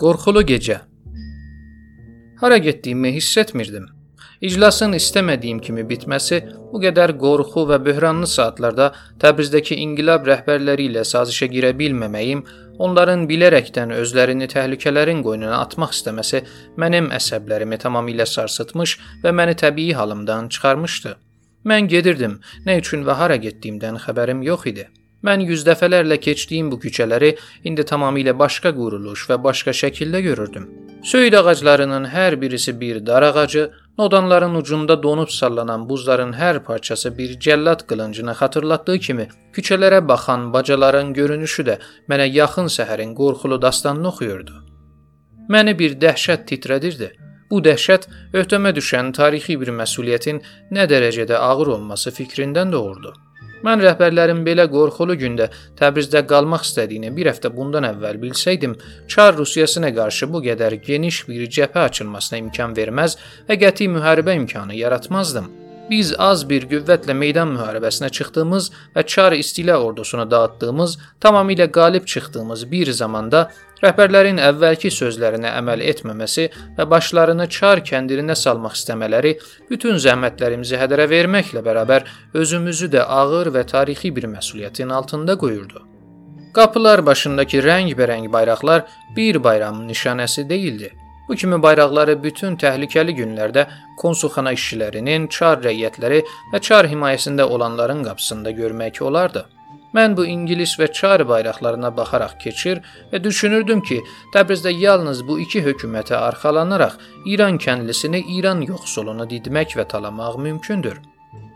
Qorxulu gecə. Hara getdiyimi hiss etmirdim. İclasın istəmədiyim kimi bitməsi bu qədər qorxu və böhranlı saatlarda Təbrizdəki inqilab rəhbərləri ilə sazişə girə bilməməyim, onların bilərəkdən özlərini təhlükələrin qoynuna atmaq istəməsi mənim əsəblərimi tamamilə sarsıtmış və məni təbii halımdan çıxarmışdı. Mən gedirdim, nə üçün və hara getdiyimdən xəbərim yox idi. Mən yüz dəfələrlə keçdiyim bu küçələri indi tamamilə başqa quruluş və başqa şəkildə görürdüm. Söyüd ağaclarının hər birisi bir dar ağacı, nodanların ucunda donub sallanan buzların hər parçası bir cəllad qılıncını xatırlatdığı kimi, küçələrə baxan bacaların görünüşü də mənə yaxın səhərin qorxulu dastanını oxuyurdu. Məni bir dəhşət titrədirdi. Bu dəhşət öhdəmə düşən tarixi bir məsuliyyətin nə dərəcədə ağır olması fikrindən doğurdu. Mən rəhbərlərin belə qorxulu gündə Təbrizdə qalmaq istədiyini bir həftə bundan əvvəl bilsəydim, Çar Rusiyasına qarşı bu qədər geniş bir cəbhə açılmasına imkan verməz və qəti müharibə imkanı yaratmazdım. Biz az bir qüvvətlə meydan müharibəsinə çıxdığımız və Çar istila ordusunu dağıtdığımız, tamamilə qalib çıxdığımız bir zamanda rəhbərlərin əvvəlki sözlərinə əməl etməməsi və başlarını Çar kəndirinə salmaq istəmələri bütün zəhmətlərimizi hədərə verməklə bərabər özümüzü də ağır və tarixi bir məsuliyyətin altında qoyurdu. Qapılar başındakı rəngbərəng bayraqlar bir bayramın nişanəsi deyildi. Bu kimi bayraqları bütün təhlükəli günlərdə konsulxana işçilərinin, çar rəiyyətləri və çar himayəsində olanların qapısında görmək olardı. Mən bu ingilis və çar bayraqlarına baxaraq keçir və düşünürdüm ki, Təbrizdə yalnız bu iki hökumətə arxalanaraq İran kəndlisini, İran yoxsulunu didmək və talamaq mümkündür.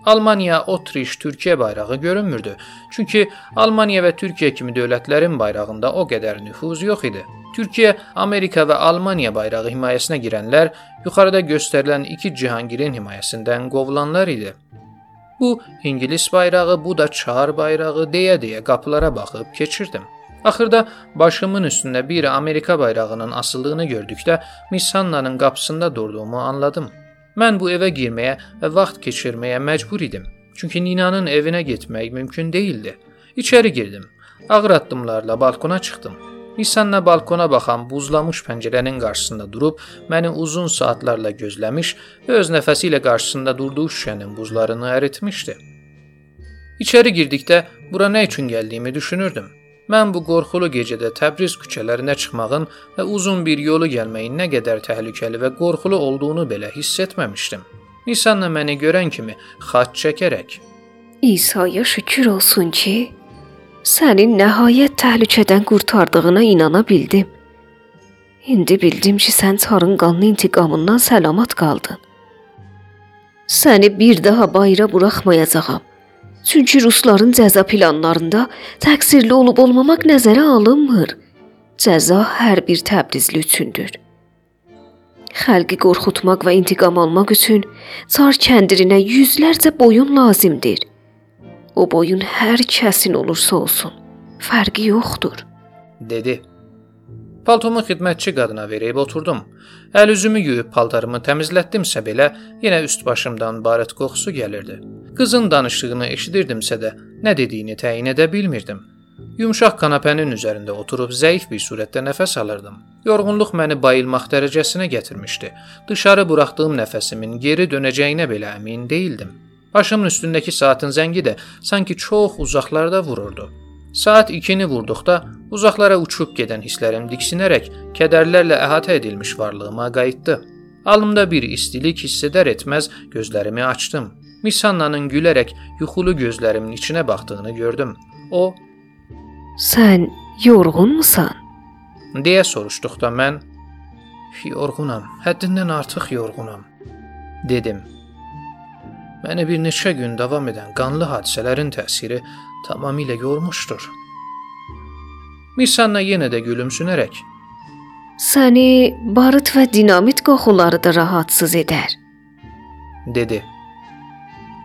Almaniya, Otriş, Türkiyə bayrağı görünmürdü. Çünki Almaniya və Türkiyə kimi dövlətlərin bayrağında o qədər nüfuz yox idi. Türkiyə, Amerika və Almaniya bayrağı himayəsinə girənlər yuxarıda göstərilən iki Cihangirin himayəsindən qovulanlar idi. Bu İngilis bayrağı, bu da Çar bayrağı deyə-deyə qapılara baxıb keçirdim. Axırda başımın üstündə bir Amerika bayrağının asıldığını gördükdə Missannanın qapısında durduğumu anladım. Mən bu evə girməyə və vaxt keçirməyə məcbur idim. Çünki Ninanın evinə getmək mümkün değildi. İçəri girdim. Ağır addımlarla balkona çıxdım. Nisanla balkona baxan buzlamış pəncərənin qarşısında durub məni uzun saatlarla gözləmiş və öz nəfəsi ilə qarşısında durduğu şüşənin buzlarını əritmişdi. İçəri girdikdə bura nə üçün gəldiyimi düşünürdüm. Mən bu qorxulu gecədə Təbriz küçələrinə çıxmağın və uzun bir yolu gəlməyin nə qədər təhlükəli və qorxulu olduğunu belə hiss etməmişdim. Nisanla məni görən kimi xaç çəkərək İsa'ya şükür olsun ki, səni nəhayət təhlükədən qurtardığına inana bildim. İndi bildim ki, sən çarın qanlı intiqamından salamat qaldın. Səni bir daha bayıra buraxmayacağam. Çünki rusların cəza planlarında təqsirli olub-olmamaq nəzərə alınmır. Cəza hər bir Təbrizli üçündür. Xalqi qorxutmaq və intiqam almaq üçün çar kəndirinə yüzlərcə boyun lazımdır. O boyun hər kəsin olursa olsun, fərqi yoxdur, dedi. Paltomu xidmətçi qadına verib oturdum. Əl üzümü yuyub paltarımı təmizlətdimsə belə yenə üst başımdan barət qoxusu gəlirdi. Qızın danışdığını eşidirdimsə də nə dediyini təyin edə bilmirdim. Yumşaq kanapənin üzərində oturub zəif bir surətdə nəfəs alırdım. Yorğunluq məni bayılmaq dərəcəsinə gətirmişdi. Dışarı buraxdığım nəfəsimin geri dönəcəyinə belə əmin değildim. Başımın üstündəki saatın zəngi də sanki çox uzaqlarda vururdu. Saat 2-ni vurduqda uzaqlara uçub gedən hisslərim diksinərək kədərlərlə əhatə edilmiş varlığıma qayıtdı. Alnımda bir istilik hiss edər etməz gözlərimi açdım. Misannanın gülərək yuxulu gözlərimin içinə baxdığını gördüm. O, "Sən yorğunmusan?" deyə soruşduqda mən, "Yorğunam, həddindən artıq yorğunam." dedim. Məni bir neçə gün davam edən qanlı hadisələrin təsiri tamamilə yormuşdur. Misanna yenə də gülümsünərək Səni barıt və dinamit qoxuları da rahatsız edər, dedi.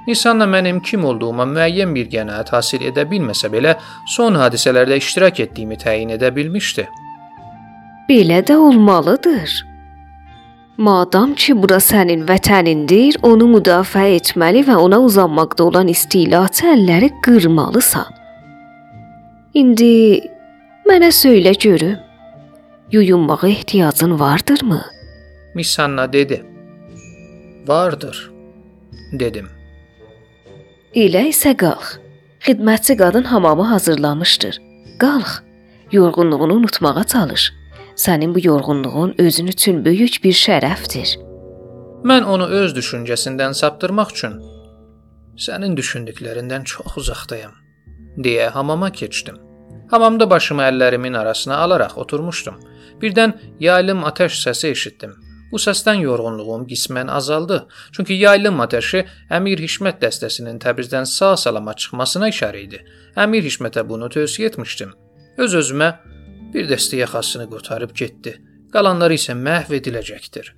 Misanna mənim kim olduğuma müəyyən bir qənaət hasil edə bilməsə belə, son hadisələrdə iştirak etdiyimi təyin edə bilmişdi. Belə də olmalıdır. Madam ki, bura sənin vətənindir, onu müdafiə etməli və ona uzanmaqda olan istilaçı əlləri qırmalısan. İndi mənə söylə görüm. Yuyunmağa ehtiyacın vardırmı? Miss Hanna dedi. Vardır, dedim. Elə isə qalx. Xidmətçi qadın hamamı hazırlamışdır. Qalx. Yorğunluğunu unutmağa çalış. Sənin bu yorğunluğun özün üçün böyük bir şərəfdir. Mən onu öz düşüncəsindən saptırmaq üçün sənin düşündüklərindən çox uzaqdayam deyə hamama keçdim. Hamamda başımı əllərimin arasına alaraq oturmuşdum. Birdən yaylım atəş səsi eşitdim. Bu səsdən yorğunluğum qismən azaldı. Çünki yaylım atəşi Əmir Hişmət dəstəsinin Təbrizdən sağ-salama çıxmasına işarə idi. Əmir Hişmətə bunu tövsiyə etmişdim. Öz-özümə bir dəstə yaxasını qotarıb getdi. Qalanları isə məhv ediləcəkdir.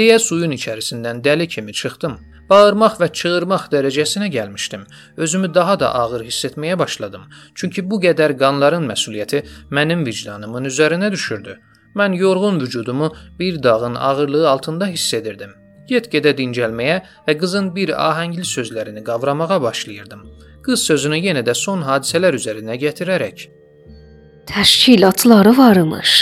Deyə suyun içərisindən dəli kimi çıxdım. Bağırmaq və çığırmaq dərəcəsinə gəlmişdim. Özümü daha da ağır hiss etməyə başladım. Çünki bu qədər qanların məsuliyyəti mənim vicdanımın üzərinə düşürdü. Mən yorğun vücudumu bir dağın ağırlığı altında hiss edirdim. Get-gedə dincəlməyə və qızın bir ahəngli sözlərini qavramağa başlayırdım. Qız sözünü yenə də son hadisələr üzərinə gətirərək Təşkilatları varmış.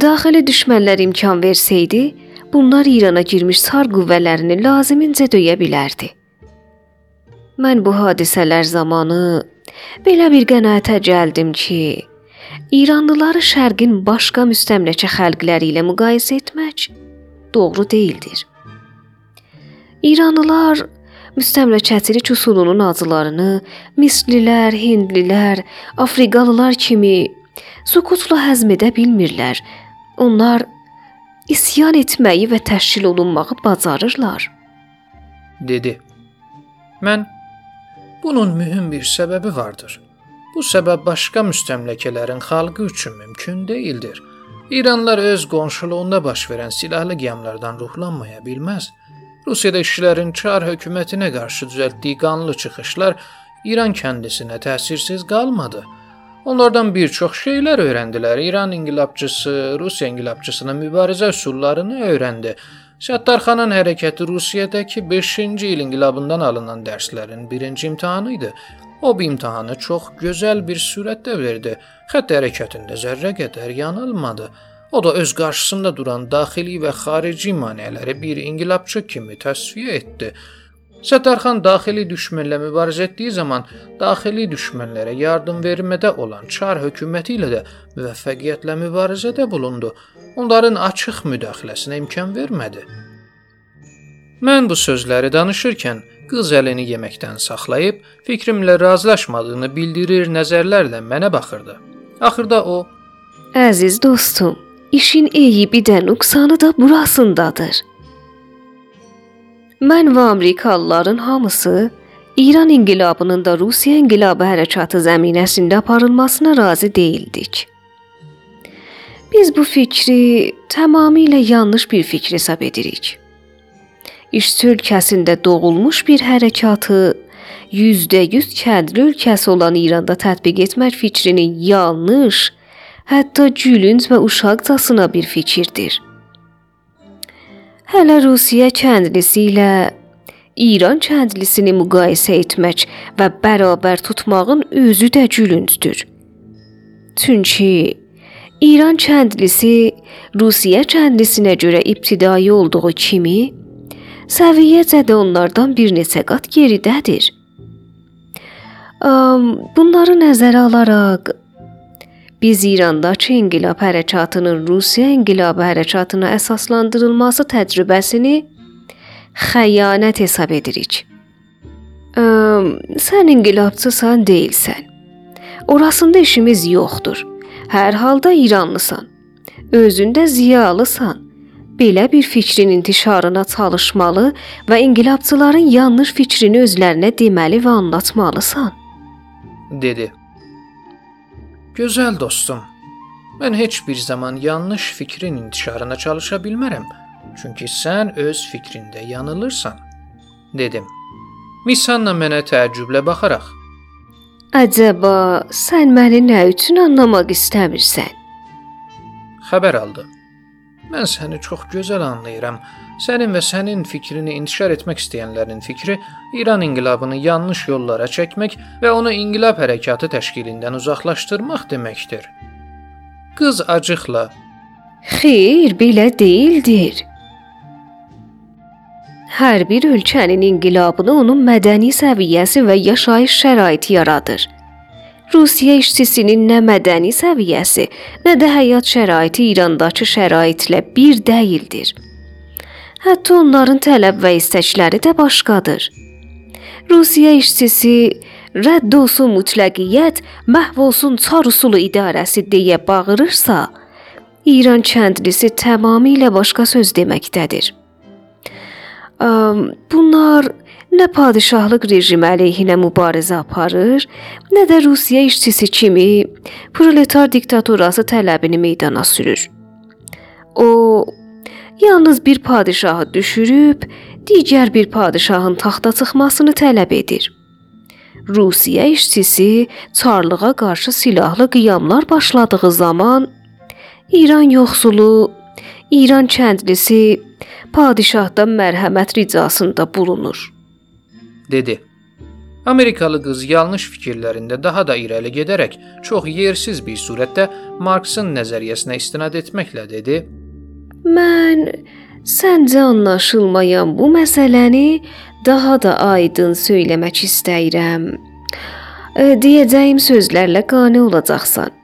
Daxili düşmənlər imkan versəydi, bunlar İrana girmiş Sar qüvvələrini lazımincə döyə bilərdi. Mən bu hadisələr zamanı belə bir qənaətə gəldim ki, İranlıları Şərqin başqa müstəmləkə xalqları ilə müqayisə etmək doğru deyildir. İranlılar müstəmləkəçilik üsulunun acılarını Mislilər, Hindlilər, Afrikalılar kimi sukutla həzm edə bilmirlər. Onlar isyan etməyi və təşkil olunmağı bacarırlar. dedi. Mən bunun mühüm bir səbəbi vardır. Bu səbəb başqa müstəmləkələrin xalqı üçün mümkün deyildir. İranlılar öz qonşuluğunda baş verən silahlı qiyamlardan ruhlanmaya bilməz. Rusiyada işçilərin çar hökumətinə qarşı düzəltdiyi qanlı çıxışlar İran kəndisinə təsirsiz qalmadı. Onlardan bir çox şeylər öyrəndilər. İran inqilabçısı Rusiya inqilabçısının mübarizə üsullarını öyrəndi. Səttarxanın hərəkəti Rusiyadakı 5-ci il inqilabından alınan dərslərin birinci imtahanı idi. O bu imtahanı çox gözəl bir sürətdə verdi. Xətt hərəkətində zərrə qədər yanılmadı. O da öz qarşısında duran daxili və xarici maneələri bir inqilabçı kimi təsviyə etdi. Səttarxan daxili düşmənlə mübarizə etdiyi zaman daxili düşmənlərə yardım vermədə olan Çar hökuməti ilə də müvəffəqiyyətlə mübarizədə bulundu. Onların açıq müdaxiləsinə imkan vermədi. Mən bu sözləri danışırkən qız əlini yeməkdən saxlayıb fikrimlə razılaşmadığını bildirir nəzərlərlə mənə baxırdı. Axırda o: "Əziz dostum, işin eybi də nöqsanı da burasındadır." Mən və Amerikalıların hamısı İran inqilabının da Rusiya inqilabı hərəkatı zəminəsində aparılmasına razı deyildik. Biz bu fikri tamamilə yanlış bir fikir hesab edirik. İşçi ölkəsində doğulmuş bir hərəkatı %100 kəndli ölkəsi olan İranda tətbiq etmək fikrini yanlış, hətta gülünc və uşaqcasına bir fikirdir. Hələ Rusiya kəndlisi ilə İran kəndlisini müqayisə etmək və bərabər tutmağın özü də gülüncdür. Çünki İran kəndlisi Rusiya kəndlisinə görə ibtidai olduğu kimi səviyyəcə də onlardan bir neçə qat geridədir. Bunları nəzərə alaraq Biz İrandakı inqilab hərəkatının Rusiya inqilabı hərəkatına əsaslandırılması təcrübəsini xəyanət hesab edirik. Ə, sən inqilabçısan deyilsən. Orasında işimiz yoxdur. Hər halda İranlısan. Özündə ziyalısan. Belə bir fikrin intişarına çalışmalı və inqilabçıların yanlış fikrini özlərinə deməli və anlatmalısan, dedi. Gözəl dostum, mən heç bir zaman yanlış fikrin intişarına çalışa bilmərəm. Çünki sən öz fikrində yanılırsan, dedim. Misanna mənə təəccüblə baxaraq: "Əcəba, sən məni nə üçün anlamaq istəmirsən?" Xəbər aldı. Mən səni çox gözəl anlayıram. Sənin və sənin fikrini intişar etmək istəyənlərin fikri İran inqilabını yanlış yollara çəkmək və onu inqilab hərəkatı təşkilindən uzaqlaşdırmaq deməkdir. Qız acıqla Xeyr, belə deyildir. Hər bir ölkənin inqilabını onun mədəni səviyyəsi və yaşayış şəraiti yaradır. Rusiya işçisinin nə mədəni səviyyəsi, nə də həyat şəraiti İrandakı şəraitlə bir deyildir. Hətta onların tələb və istəkləri də başqadır. Rusiya işçisi rədd olsun mütləqiyyət, məhv olsun çar usulu idarəsi deyə bağırırsa, İran kəndlisi tamamilə başqa söz deməkdədir. Bunlar nə padişahlıq rejimi əleyhinə mübarizə aparır, nə də Rusiya işçisi kimi proletar diktatorası tələbini meydana sürür. O yalnız bir padişahı düşürüb, digər bir padişahın taxta çıxmasını tələb edir. Rusiya işçisi çarlığa qarşı silahlı qiyamlar başladığı zaman İran yoxsulu, İran kəndlisi padişahdan mərhəmət ricasında bulunur. Dedi. Amerikalı qız yanlış fikirlərində daha da irəli gedərək çox yersiz bir surətdə Marksın nəzəriyyəsinə istinad etməklə dedi: Mən səncə anlaşılmayan bu məsələni daha da aydın söyləmək istəyirəm. E, Deyəcəyim sözlərlə qane olacaqsan.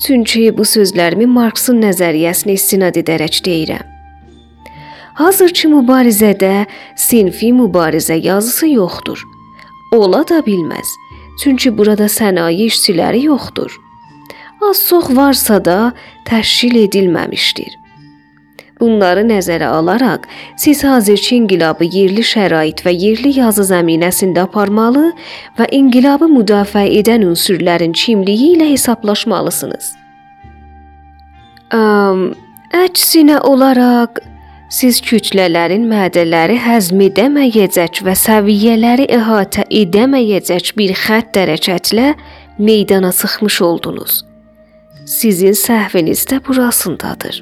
Çünki bu sözlərimi Marksın nəzəriyyəsinə istinad edərək deyirəm. Hazırki mübarizədə sinfi mübarizə yazısı yoxdur. Ola da bilməz. Çünki burada sənaye işçiləri yoxdur. Az-çox varsa da təşkil edilməmişdir. Bunları nəzərə alaraq, siz hazırki inqilabı yerli şərait və yerli yazı zəminəsində aparmalı və inqilabı müdafiə edən ünsürlərin kimliyi ilə hesablaşmalısınız. Əm, əksinə olaraq siz kütlələrin mədələri həzm edəməyəcək və səviyyələri əhatə edəməyəcək bir xətt hərəkətlə meydana çıxmış oldunuz. Sizin səhviniz də burasındadır.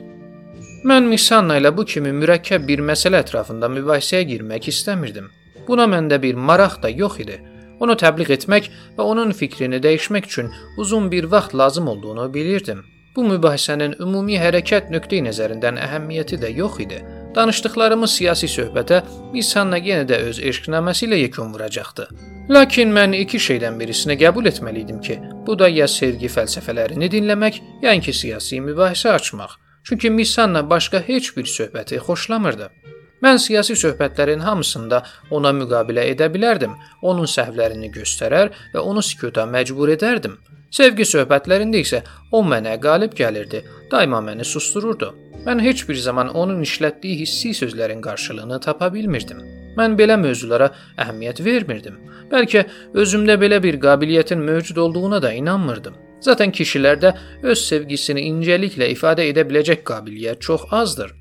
Mən Misanna ilə bu kimi mürəkkəb bir məsələ ətrafında mübahisəyə girmək istəmirdim. Buna məndə bir maraq da yox idi. Onu təbliğ etmək və onun fikrini dəyişmək üçün uzun bir vaxt lazım olduğunu bilirdim. Bu mübahisənin ümumi hərəkət nöqteyi nəzərindən əhəmiyyəti də yox idi. Danışdıqlarımız siyasi söhbətə Misanna yenə də öz eşqnaməsi ilə yekun vuracaqdı. Lakin mən iki şeydən birisini qəbul etməli idim ki, bu da ya sevgi fəlsəfələrini dinləmək, ya ki siyasi mübahisə açmaq. Çünki Misanna başqa heç bir söhbəti xoşlamırdı. Mən siyasi söhbətlərin hamısında ona müqabilə edə bilərdim, onun səhvlərini göstərər və onu sükuta məcbur edərdim. Sevgi söhbətlərində isə o mənə qalib gəlirdi, daima məni susdururdu. Mən heç bir zaman onun işlətdiyi hissi sözlərin qarşılığını tapa bilmirdim. Mən belə mövzulara əhəmiyyət vermirdim. Bəlkə özümdə belə bir qabiliyyətin mövcud olduğuna da inanmırdım. Zaten kişilərdə öz sevgisini incəliklə ifadə edə biləcək qabiliyyət çox azdır.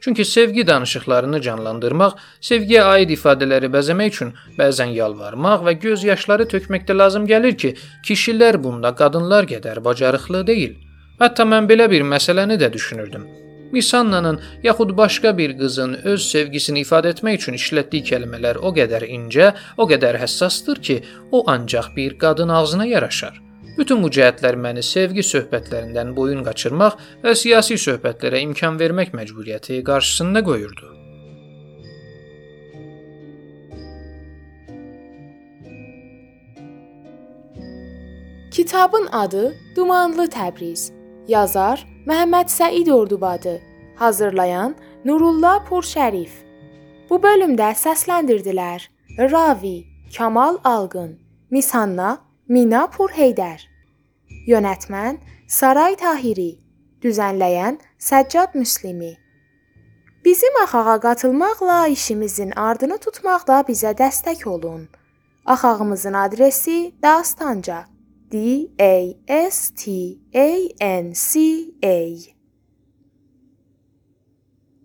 Çünki sevgi danışıqlarını canlandırmaq, sevgiyə aid ifadələri bəzəmək üçün bəzən yalvarmaq və göz yaşları tökməkdə lazım gəlir ki, kişilər bunda qadınlar qədər bacarıqlı deyil. Hətta mən belə bir məsələni də düşünürdüm. Misannanın yaxud başqa bir qızın öz sevgisini ifadə etmək üçün işlətdiyi kəlmələr o qədər incə, o qədər həssasdır ki, o ancaq bir qadın ağzına yaraşar. Bütün bu cəhətlər məni sevgi söhbətlərindən boyun qaçırmaq və siyasi söhbətlərə imkan vermək məcburiyyəti qarşısında qoyurdu. Kitabın adı Dumanlı Təbriz. Yazar Məhəmməd Səid Ordubadı. Hazırlayan Nurullah Purşərif. Bu bölümdə səsləndirdilər: Ravi Kamal Alqın, Misanna Mina Purheydər. Yönətmən Saray Tahiri, düzənləyən Səccad Müslimi. Bizim axağa qatılmaqla işimizin ardını tutmaqda bizə dəstək olun. Axağımızın adresi Dastanca. D A S T A N C A